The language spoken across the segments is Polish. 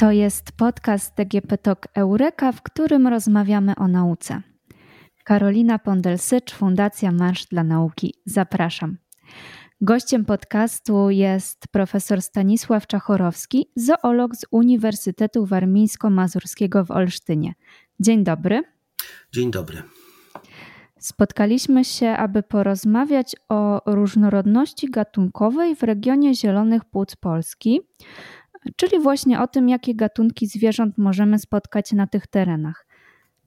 To jest podcast DGP Talk Eureka, w którym rozmawiamy o nauce. Karolina Pondelsycz, Fundacja Marsz dla Nauki. Zapraszam. Gościem podcastu jest profesor Stanisław Czachorowski, zoolog z Uniwersytetu Warmińsko-Mazurskiego w Olsztynie. Dzień dobry. Dzień dobry. Spotkaliśmy się, aby porozmawiać o różnorodności gatunkowej w regionie Zielonych Płuc Polski, czyli właśnie o tym, jakie gatunki zwierząt możemy spotkać na tych terenach.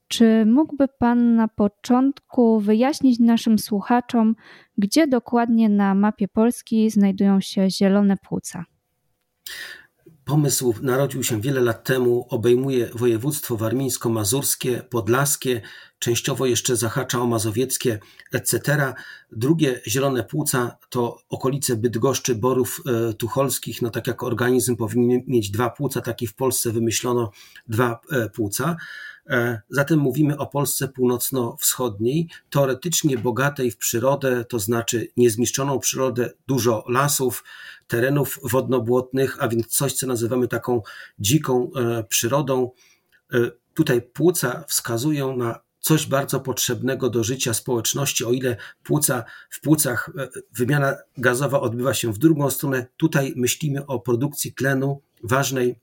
Czy mógłby Pan na początku wyjaśnić naszym słuchaczom, gdzie dokładnie na mapie Polski znajdują się zielone płuca? Pomysł narodził się wiele lat temu, obejmuje województwo warmińsko-mazurskie, podlaskie, częściowo jeszcze zahacza o mazowieckie, etc. Drugie zielone płuca to okolice Bydgoszczy, Borów e, Tucholskich. No tak jak organizm powinien mieć dwa płuca, tak i w Polsce wymyślono dwa e, płuca. E, zatem mówimy o Polsce północno-wschodniej, teoretycznie bogatej w przyrodę, to znaczy niezniszczoną przyrodę, dużo lasów, terenów wodnobłotnych, a więc coś, co nazywamy taką dziką e, przyrodą. E, tutaj płuca wskazują na coś bardzo potrzebnego do życia społeczności, o ile płuca, w płucach wymiana gazowa odbywa się w drugą stronę, tutaj myślimy o produkcji tlenu ważnej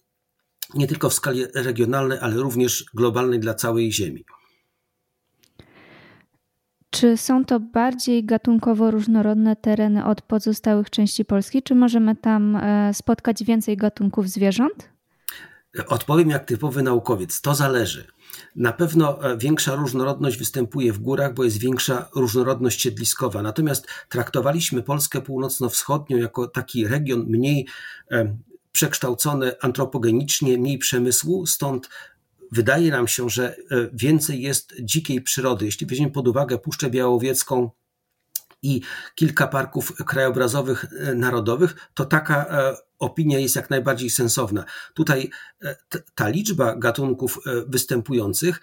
nie tylko w skali regionalnej, ale również globalnej dla całej Ziemi. Czy są to bardziej gatunkowo różnorodne tereny od pozostałych części Polski, czy możemy tam e, spotkać więcej gatunków zwierząt? Odpowiem jak typowy naukowiec. To zależy. Na pewno e, większa różnorodność występuje w górach, bo jest większa różnorodność siedliskowa. Natomiast traktowaliśmy Polskę północno-wschodnią jako taki region mniej przekształcone antropogenicznie, mniej przemysłu, stąd wydaje nam się, że e, więcej jest dzikiej przyrody. Jeśli weźmiemy pod uwagę Puszczę Białowiecką i kilka parków krajobrazowych e, narodowych, to taka e, opinia jest jak najbardziej sensowna. Tutaj ta liczba gatunków występujących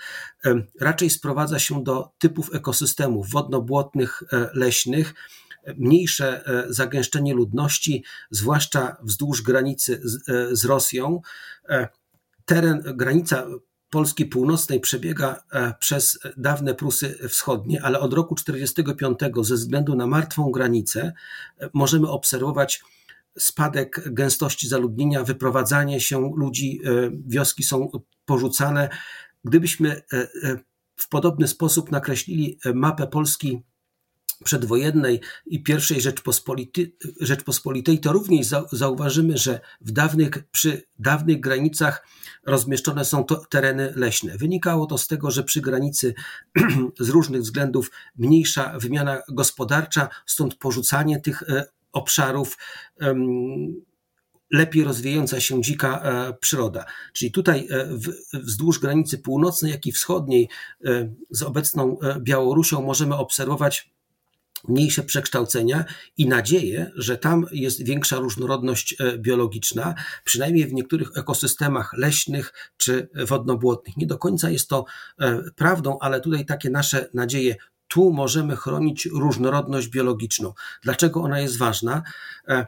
raczej sprowadza się do typów ekosystemów wodno-błotnych, leśnych, mniejsze e, zagęszczenie ludności, zwłaszcza wzdłuż granicy z, e, z Rosją. E, teren, granica Polski Północnej przebiega przez dawne Prusy Wschodnie, ale od roku 1945 ze względu na martwą granicę możemy obserwować spadek gęstości zaludnienia, wyprowadzanie się ludzi, wioski są porzucane. Gdybyśmy w podobny sposób nakreślili mapę Polski przedwojennej i pierwszej Rzeczpospolitej, Rzeczpospolitej, to również zauważymy, że w dawnych, przy dawnych granicach rozmieszczone są tereny leśne. Wynikało to z tego, że przy granicy z różnych względów mniejsza wymiana gospodarcza, stąd porzucanie tych e, obszarów, lepiej rozwijająca się dzika e, przyroda. Czyli tutaj e, wzdłuż granicy północnej, jak i wschodniej z obecną Białorusią możemy obserwować mniejsze przekształcenia i nadzieję, że tam jest większa różnorodność e, biologiczna, przynajmniej w niektórych ekosystemach leśnych czy wodnobłotnych. Nie do końca jest to e, prawdą, ale tutaj takie nasze nadzieje tu możemy chronić różnorodność biologiczną. Dlaczego ona jest ważna? E,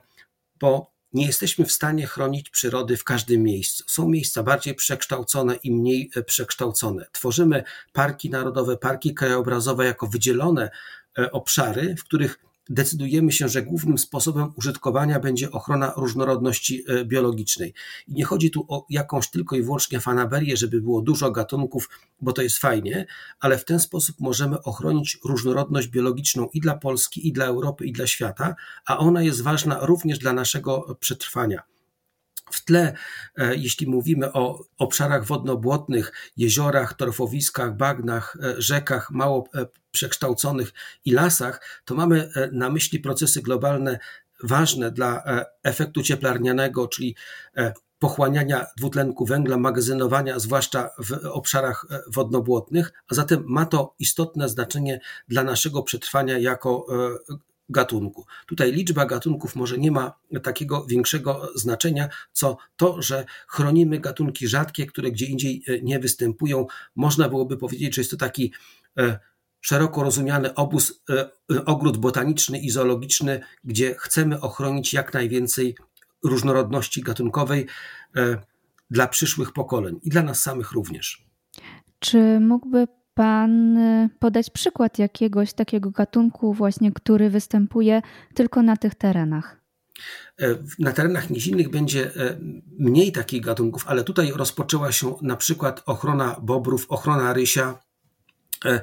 bo nie jesteśmy w stanie chronić przyrody w każdym miejscu. Są miejsca bardziej przekształcone i mniej przekształcone. Tworzymy parki narodowe, parki krajobrazowe jako wydzielone obszary, w których decydujemy się, że głównym sposobem użytkowania będzie ochrona różnorodności e, biologicznej. I nie chodzi tu o jakąś tylko i wyłącznie fanaberię, żeby było dużo gatunków, bo to jest fajnie, ale w ten sposób możemy ochronić różnorodność biologiczną i dla Polski, i dla Europy, i dla świata, a ona jest ważna również dla naszego przetrwania. Tle, e, jeśli mówimy o obszarach wodno-błotnych, jeziorach, torfowiskach, bagnach, e, rzekach mało e, przekształconych i lasach, to mamy na myśli procesy globalne ważne dla efektu cieplarnianego, czyli pochłaniania dwutlenku węgla, magazynowania, zwłaszcza w obszarach wodno-błotnych, a zatem ma to istotne znaczenie dla naszego przetrwania jako gatunku. Tutaj liczba gatunków może nie ma takiego większego znaczenia, co to, że chronimy gatunki rzadkie, które gdzie indziej e, nie występują. Można byłoby powiedzieć, że jest to taki e, szeroko rozumiany obóz, e, ogród botaniczny i zoologiczny, gdzie chcemy ochronić jak najwięcej różnorodności gatunkowej. dla przyszłych pokoleń i dla nas samych również. Czy mógłby Pan y, podać przykład jakiegoś takiego gatunku, właśnie, który występuje tylko na tych terenach? E, na terenach nizinnych będzie e, mniej takich gatunków, ale tutaj rozpoczęła się na przykład ochrona bobrów, ochrona rysia, e,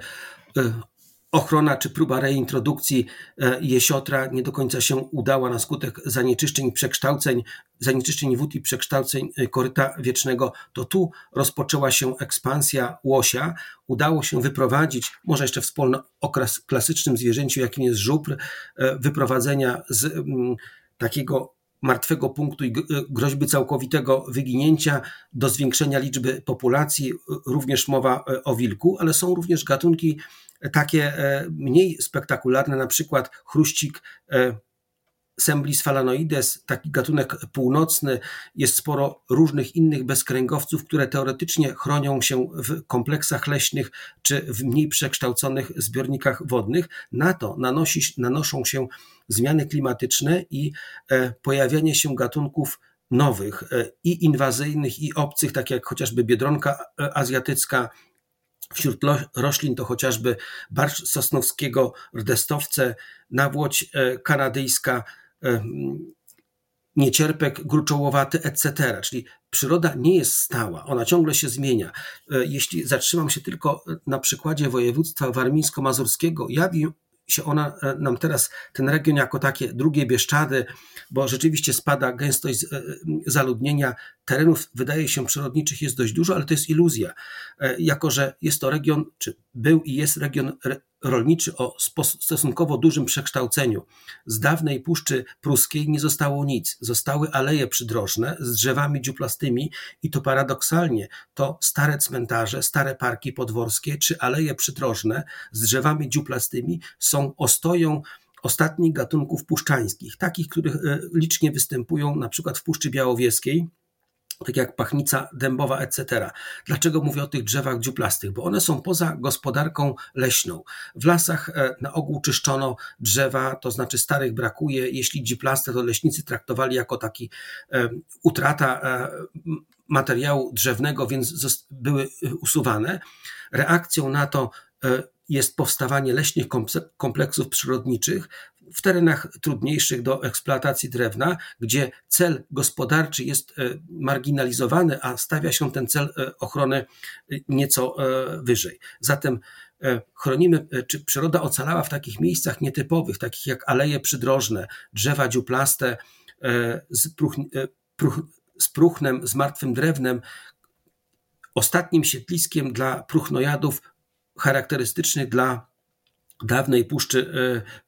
ochrona czy próba reintrodukcji e, jesiotra nie do końca się udała na skutek zanieczyszczeń, przekształceń, zanieczyszczeń wód i przekształceń e, koryta wiecznego, to tu rozpoczęła się ekspansja łosia. Udało się wyprowadzić, może jeszcze wspólny okres klasycznym zwierzęciu, jakim jest żubr, e, wyprowadzenia z mm, takiego martwego punktu i groźby całkowitego wyginięcia do zwiększenia liczby populacji, również mowa o wilku, ale są również gatunki takie e, mniej spektakularne, na przykład chruścik e, Semblis phalanoides, taki gatunek północny, jest sporo różnych innych bezkręgowców, które teoretycznie chronią się w kompleksach leśnych czy w mniej przekształconych zbiornikach wodnych. Na to nanosi, nanoszą się zmiany klimatyczne i e, pojawianie się gatunków nowych i inwazyjnych, i obcych, tak jak chociażby biedronka azjatycka, Wśród roślin to chociażby barszcz sosnowskiego, rdestowce, nawłoć e, kanadyjska, e, niecierpek gruczołowaty, etc. Czyli przyroda nie jest stała, ona ciągle się zmienia. E, jeśli zatrzymam się tylko na przykładzie województwa warmińsko-mazurskiego, jawi się ona nam teraz, ten region jako takie drugie Bieszczady, bo rzeczywiście spada gęstość zaludnienia, terenów wydaje się przyrodniczych jest dość dużo, ale to jest iluzja, e, jako że jest to region, czy był i jest region rolniczy o stosunkowo dużym przekształceniu. Z dawnej Puszczy Pruskiej nie zostało nic. Zostały aleje przydrożne z drzewami dziuplastymi i to paradoksalnie to stare cmentarze, stare parki podworskie czy aleje przydrożne z drzewami dziuplastymi są ostoją ostatnich gatunków puszczańskich, takich, których e, licznie występują na przykład w Puszczy Białowieskiej, tak jak pachnica dębowa, etc. Dlaczego mówię o tych drzewach dziuplastych? Bo one są poza gospodarką leśną. W lasach e, na ogół czyszczono drzewa, to znaczy starych brakuje. Jeśli dziuplaste, to leśnicy traktowali jako taki e, utrata e, materiału drzewnego, więc były usuwane. Reakcją na to jest powstawanie leśnych kompleksów przyrodniczych w terenach trudniejszych do eksploatacji drewna, gdzie cel gospodarczy jest e, marginalizowany, a stawia się ten cel e, ochrony e, nieco wyżej. Zatem chronimy, czy przyroda ocalała w takich miejscach nietypowych, takich jak aleje przydrożne, drzewa dziuplaste z, pruch, z z martwym drewnem, ostatnim siedliskiem dla pruchnojadów charakterystycznych dla dawnej Puszczy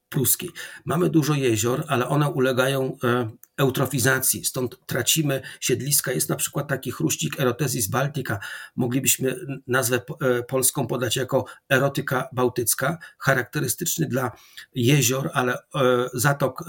pruskiej. Mamy dużo jezior, ale one ulegają e, eutrofizacji, stąd tracimy siedliska. Jest na przykład taki chruścik Erotesis baltica, moglibyśmy nazwę e, polską podać jako erotyka bałtycka, charakterystyczny dla jezior, ale e, zatok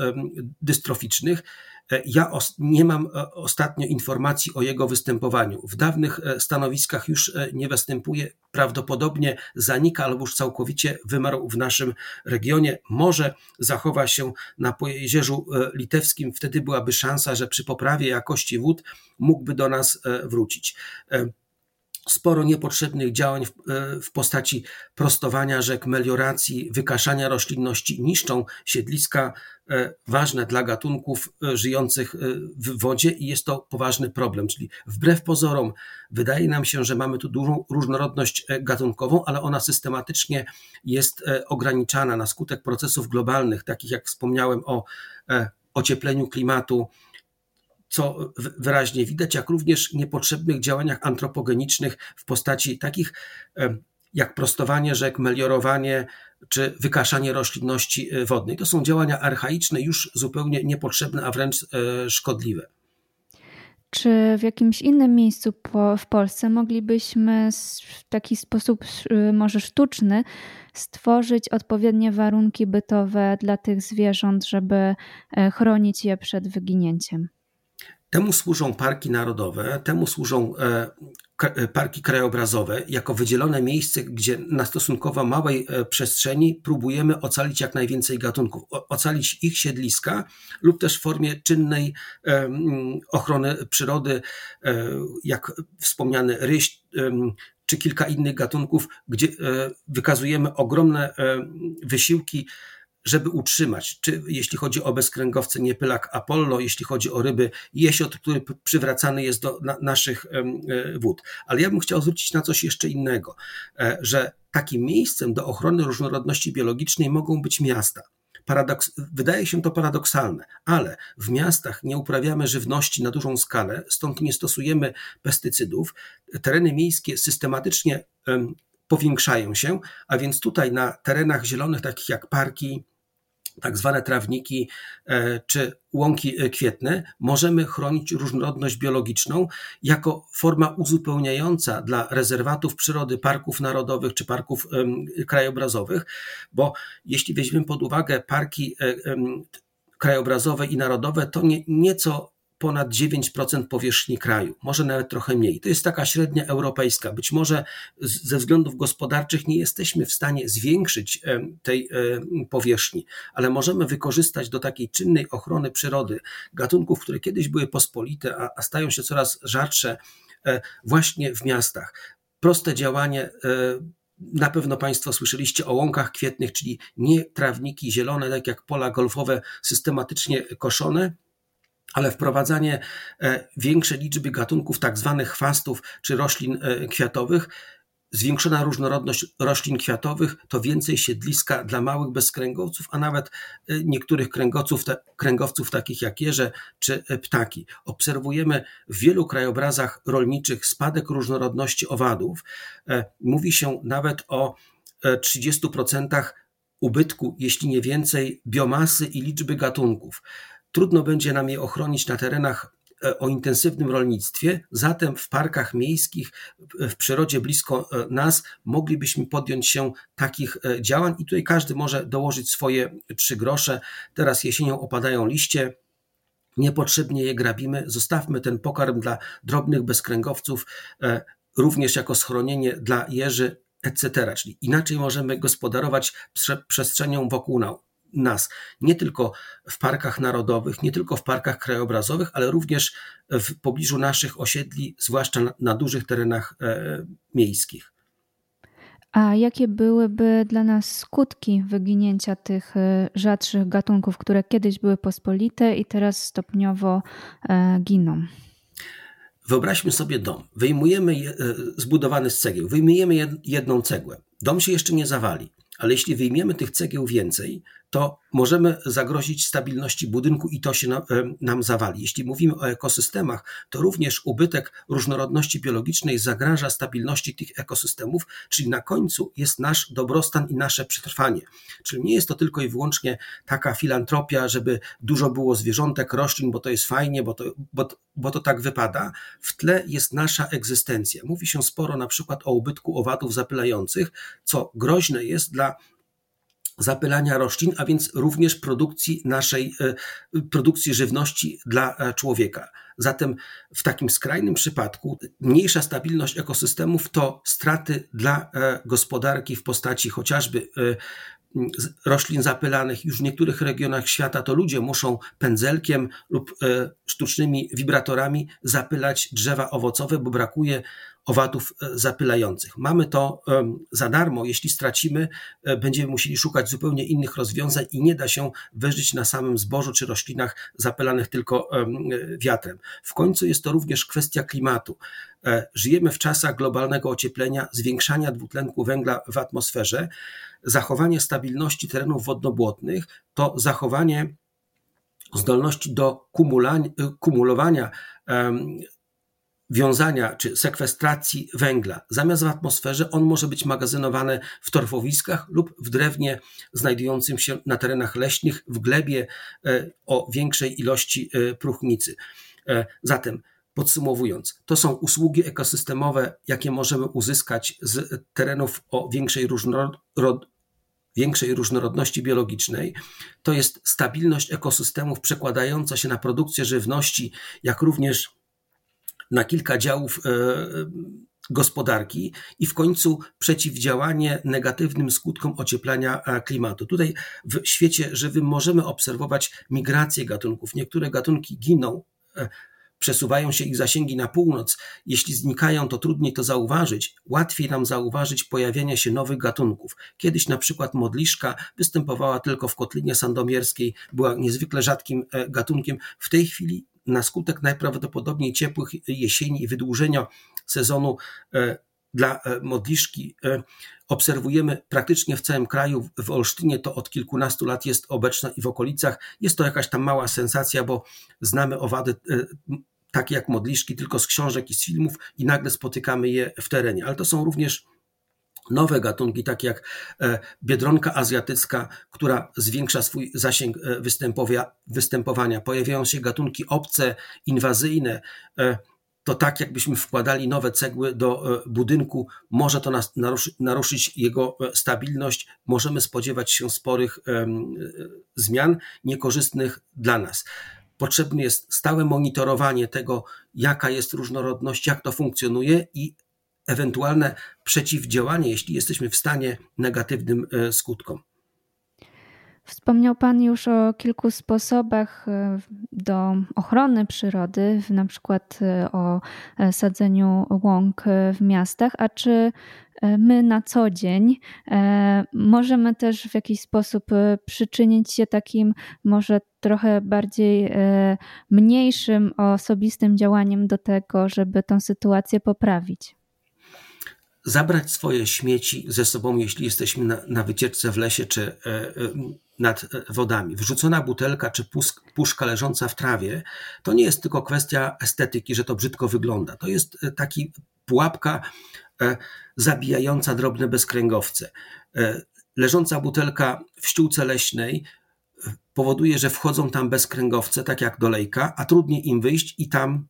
dystroficznych. E, ja nie mam e, ostatnio informacji o jego występowaniu. W dawnych e, stanowiskach już nie występuje, prawdopodobnie zanika albo już całkowicie wymarł w naszym regionie. Może zachowa się na Pojezierzu Litewskim, wtedy byłaby szansa, że przy poprawie jakości wód mógłby do nas wrócić sporo niepotrzebnych działań w, e, w, postaci prostowania rzek, melioracji, wykaszania roślinności niszczą siedliska e, ważne dla gatunków e, żyjących w wodzie i jest to poważny problem. Czyli wbrew pozorom wydaje nam się, że mamy tu dużą różnorodność gatunkową, ale ona systematycznie jest ograniczana na skutek procesów globalnych, takich jak wspomniałem o ociepleniu klimatu, co wyraźnie widać, jak również niepotrzebnych działaniach antropogenicznych w postaci takich jak prostowanie rzek, meliorowanie czy wykaszanie roślinności e, wodnej. To są działania archaiczne, już zupełnie niepotrzebne, a wręcz e, szkodliwe. Czy w jakimś innym miejscu po, w Polsce moglibyśmy w taki sposób, może sztuczny, stworzyć odpowiednie warunki bytowe dla tych zwierząt, żeby e, chronić je przed wyginięciem? Temu służą parki narodowe, temu służą e, parki krajobrazowe jako wydzielone miejsce, gdzie na stosunkowo małej przestrzeni próbujemy ocalić jak najwięcej gatunków, ocalić ich siedliska lub też w formie czynnej ochrony przyrody, jak wspomniany ryś czy kilka innych gatunków, gdzie wykazujemy ogromne wysiłki żeby utrzymać, czy jeśli chodzi o bezkręgowce niepylak Apollo, jeśli chodzi o ryby jesiot, który przywracany jest do na, naszych e, wód. Ale ja bym chciał zwrócić na coś jeszcze innego, e, że takim miejscem do ochrony różnorodności biologicznej mogą być miasta. Paradoks, wydaje się to paradoksalne, ale w miastach nie uprawiamy żywności na dużą skalę, stąd nie stosujemy pestycydów. Tereny miejskie systematycznie powiększają się, a więc tutaj na terenach zielonych, takich jak parki, tak zwane trawniki e, czy łąki e, kwietne, możemy chronić różnorodność biologiczną jako forma uzupełniająca dla rezerwatów przyrody, parków narodowych czy parków krajobrazowych, bo jeśli weźmiemy pod uwagę parki e, krajobrazowe i narodowe, to nie, nieco ponad 9% powierzchni kraju, może nawet trochę mniej. To jest taka średnia europejska. Być może ze względów gospodarczych nie jesteśmy w stanie zwiększyć tej powierzchni, ale możemy wykorzystać do takiej czynnej ochrony przyrody gatunków, które kiedyś były pospolite, a, stają się coraz rzadsze e, właśnie w miastach. Proste działanie e, na pewno Państwo słyszeliście o łąkach kwietnych, czyli nie trawniki zielone, tak jak pola golfowe, systematycznie koszone, ale wprowadzanie e, większej liczby gatunków tak zwanych chwastów czy roślin e, kwiatowych, zwiększona różnorodność roślin kwiatowych to więcej siedliska dla małych bezkręgowców, a nawet e, niektórych kręgowców, kręgowców takich jak jeże czy ptaki. Obserwujemy w wielu krajobrazach rolniczych spadek różnorodności owadów. Mówi się nawet o 30% ubytku, jeśli nie więcej, biomasy i liczby gatunków. Trudno będzie nam je ochronić na terenach e, o intensywnym rolnictwie, zatem w parkach miejskich, w przyrodzie blisko e, nas, moglibyśmy podjąć się takich e, działań. I tutaj każdy może dołożyć swoje trzy grosze. Teraz jesienią opadają liście, niepotrzebnie je grabimy, zostawmy ten pokarm dla drobnych bezkręgowców, również jako schronienie dla jeży, etc. Czyli inaczej możemy gospodarować przestrzenią wokół nas nie tylko w parkach narodowych, nie tylko w parkach krajobrazowych, ale również w pobliżu naszych osiedli, zwłaszcza na, na dużych terenach e, miejskich. A jakie byłyby dla nas skutki wyginięcia tych e, rzadszych gatunków, które kiedyś były pospolite i teraz stopniowo e, giną? Wyobraźmy sobie dom. Wyjmujemy je, e, zbudowany z cegieł, wyjmujemy jedną cegłę. Dom się jeszcze nie zawali, ale jeśli wyjmiemy tych cegieł więcej, to możemy zagrozić stabilności budynku i to się nam zawali. Jeśli mówimy o ekosystemach, to również ubytek różnorodności biologicznej zagraża stabilności tych ekosystemów, czyli na końcu jest nasz dobrostan i nasze przetrwanie. Czyli nie jest to tylko i wyłącznie taka filantropia, żeby dużo było zwierzątek, roślin, bo to jest fajnie, bo to, bo, bo to tak wypada. W tle jest nasza egzystencja. Mówi się sporo na przykład o ubytku owadów zapylających, co groźne jest dla zapylania roślin, a więc również produkcji naszej e, produkcji żywności dla e, człowieka. Zatem w takim skrajnym przypadku mniejsza stabilność ekosystemów to straty dla e, gospodarki w postaci chociażby roślin zapylanych. Już w niektórych regionach świata to ludzie muszą pędzelkiem lub sztucznymi wibratorami zapylać drzewa owocowe, bo brakuje owadów e, zapylających. Mamy to za darmo. Jeśli stracimy, e, będziemy musieli szukać zupełnie innych rozwiązań i nie da się wyżyć na samym zbożu czy roślinach zapylanych tylko wiatrem. W końcu jest to również kwestia klimatu. E, żyjemy w czasach globalnego ocieplenia, zwiększania dwutlenku węgla w atmosferze. Zachowanie stabilności terenów wodnobłotnych to zachowanie zdolności do kumulowania wiązania czy sekwestracji węgla. Zamiast w atmosferze on może być magazynowany w torfowiskach lub w drewnie znajdującym się na terenach leśnych, w glebie e, o większej ilości e, próchnicy. E, zatem Podsumowując, to są usługi ekosystemowe, jakie możemy uzyskać z terenów o większej, większej różnorodności biologicznej. To jest stabilność ekosystemów przekładająca się na produkcję żywności, jak również na kilka działów e, gospodarki i w końcu przeciwdziałanie negatywnym skutkom ocieplenia klimatu. Tutaj w świecie żywym możemy obserwować migrację gatunków. Niektóre gatunki giną przesuwają się ich zasięgi na północ, jeśli znikają, to trudniej to zauważyć. Łatwiej nam zauważyć pojawienie się nowych gatunków. Kiedyś na przykład modliszka występowała tylko w Kotlinie Sandomierskiej, była niezwykle rzadkim e, gatunkiem. W tej chwili na skutek najprawdopodobniej ciepłych jesieni i wydłużenia sezonu e, dla e, modliszki obserwujemy praktycznie w całym kraju. W Olsztynie to od kilkunastu lat jest obecna i w okolicach. Jest to jakaś tam mała sensacja, bo znamy owady takie jak modliszki, tylko z książek i z filmów i nagle spotykamy je w terenie. Ale to są również nowe gatunki, takie jak e, biedronka azjatycka, która zwiększa swój zasięg e, występowania. Pojawiają się gatunki obce, inwazyjne. E, to tak, jakbyśmy wkładali nowe cegły do budynku, może to naruszyć jego stabilność. Możemy spodziewać się sporych zmian niekorzystnych dla nas potrzebne jest stałe monitorowanie tego, jaka jest różnorodność, jak to funkcjonuje i ewentualne przeciwdziałanie, jeśli jesteśmy w stanie negatywnym e, skutkom. Wspomniał Pan już o kilku sposobach e, do ochrony przyrody, na przykład e, o sadzeniu łąk w miastach. A czy my na co dzień możemy też w jakiś sposób przyczynić się takim może trochę bardziej mniejszym, osobistym działaniem do tego, żeby tę sytuację poprawić? Zabrać swoje śmieci ze sobą, jeśli jesteśmy na, na wycieczce w lesie czy e, e, nad wodami. Wrzucona butelka czy puszka leżąca w trawie to nie jest tylko kwestia estetyki, że to brzydko wygląda. To jest e, taki pułapka zabijająca drobne bezkręgowce. Leżąca butelka w ściółce leśnej powoduje, że wchodzą tam bezkręgowce, tak jak dolejka, a trudniej im wyjść i tam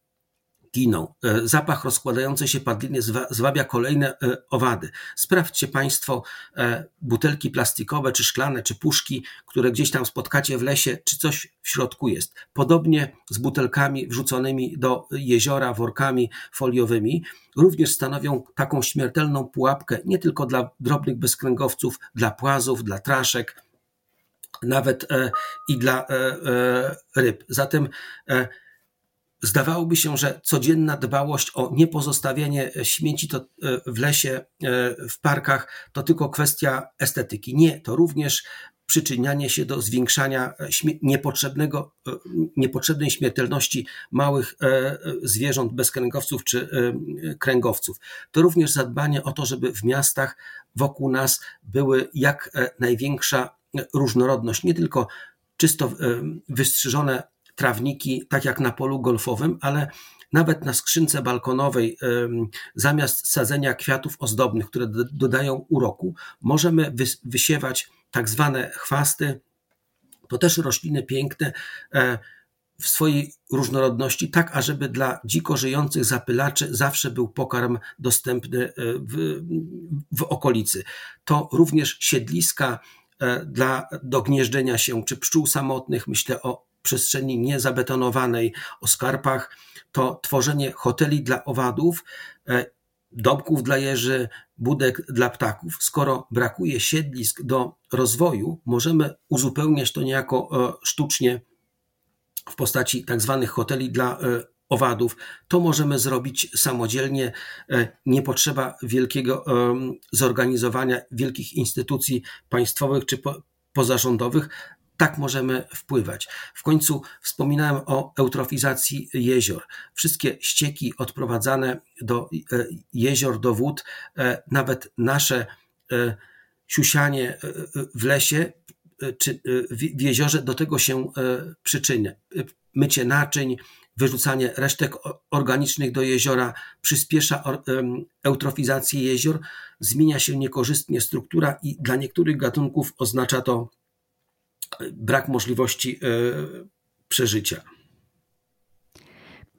giną. E, zapach rozkładającej się padliny zwabia kolejne e, owady. Sprawdźcie Państwo e, butelki plastikowe, czy szklane, czy puszki, które gdzieś tam spotkacie w lesie, czy coś w środku jest. Podobnie z butelkami wrzuconymi do jeziora, workami foliowymi, również stanowią taką śmiertelną pułapkę nie tylko dla drobnych bezkręgowców, dla płazów, dla traszek, nawet i dla ryb. Zatem Zdawałoby się, że codzienna dbałość o niepozostawianie śmieci to e, w lesie, e, w parkach to tylko kwestia estetyki. Nie, to również przyczynianie się do zwiększania niepotrzebnego, e, niepotrzebnej śmiertelności małych zwierząt bezkręgowców czy kręgowców. To również zadbanie o to, żeby w miastach wokół nas były jak największa różnorodność, nie tylko czysto wystrzyżone trawniki, tak jak na polu golfowym, ale nawet na skrzynce balkonowej, zamiast sadzenia kwiatów ozdobnych, które dodają uroku, możemy wysiewać tak zwane chwasty. To też rośliny piękne e, w swojej różnorodności, tak ażeby dla dziko żyjących zapylaczy zawsze był pokarm dostępny e, w, w okolicy. To również siedliska e, dla do gnieżdżenia się, czy pszczół samotnych, myślę o przestrzeni niezabetonowanej, o skarpach, to tworzenie hoteli dla owadów, e, domków dla jeży, budek dla ptaków. Skoro brakuje siedlisk do rozwoju, możemy uzupełniać to niejako e, sztucznie w postaci tak zwanych hoteli dla e, owadów. To możemy zrobić samodzielnie. Nie potrzeba wielkiego zorganizowania wielkich instytucji państwowych czy pozarządowych tak możemy wpływać. W końcu wspominałem o eutrofizacji jezior. Wszystkie ścieki odprowadzane do e, jezior, do wód, e, nawet nasze e, siusianie w lesie czy w jeziorze do tego się przyczynia. Mycie naczyń, wyrzucanie resztek organicznych do jeziora przyspiesza eutrofizację jezior, zmienia się niekorzystnie struktura i dla niektórych gatunków oznacza to brak możliwości e, przeżycia.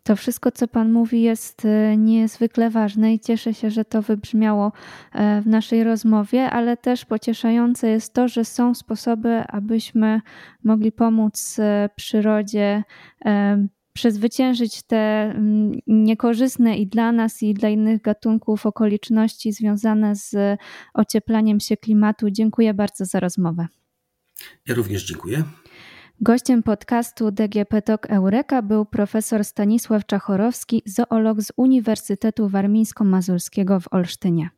To wszystko, co Pan mówi, jest e, niezwykle ważne i cieszę się, że to wybrzmiało e, w naszej rozmowie, ale też pocieszające jest to, że są sposoby, abyśmy mogli pomóc przyrodzie przezwyciężyć te niekorzystne i dla nas, i dla innych gatunków okoliczności związane z ocieplaniem się klimatu. Dziękuję bardzo za rozmowę. Ja również dziękuję. Gościem podcastu DGP Talk Eureka był profesor Stanisław Czachorowski, zoolog z Uniwersytetu Warmińsko-Mazurskiego w Olsztynie.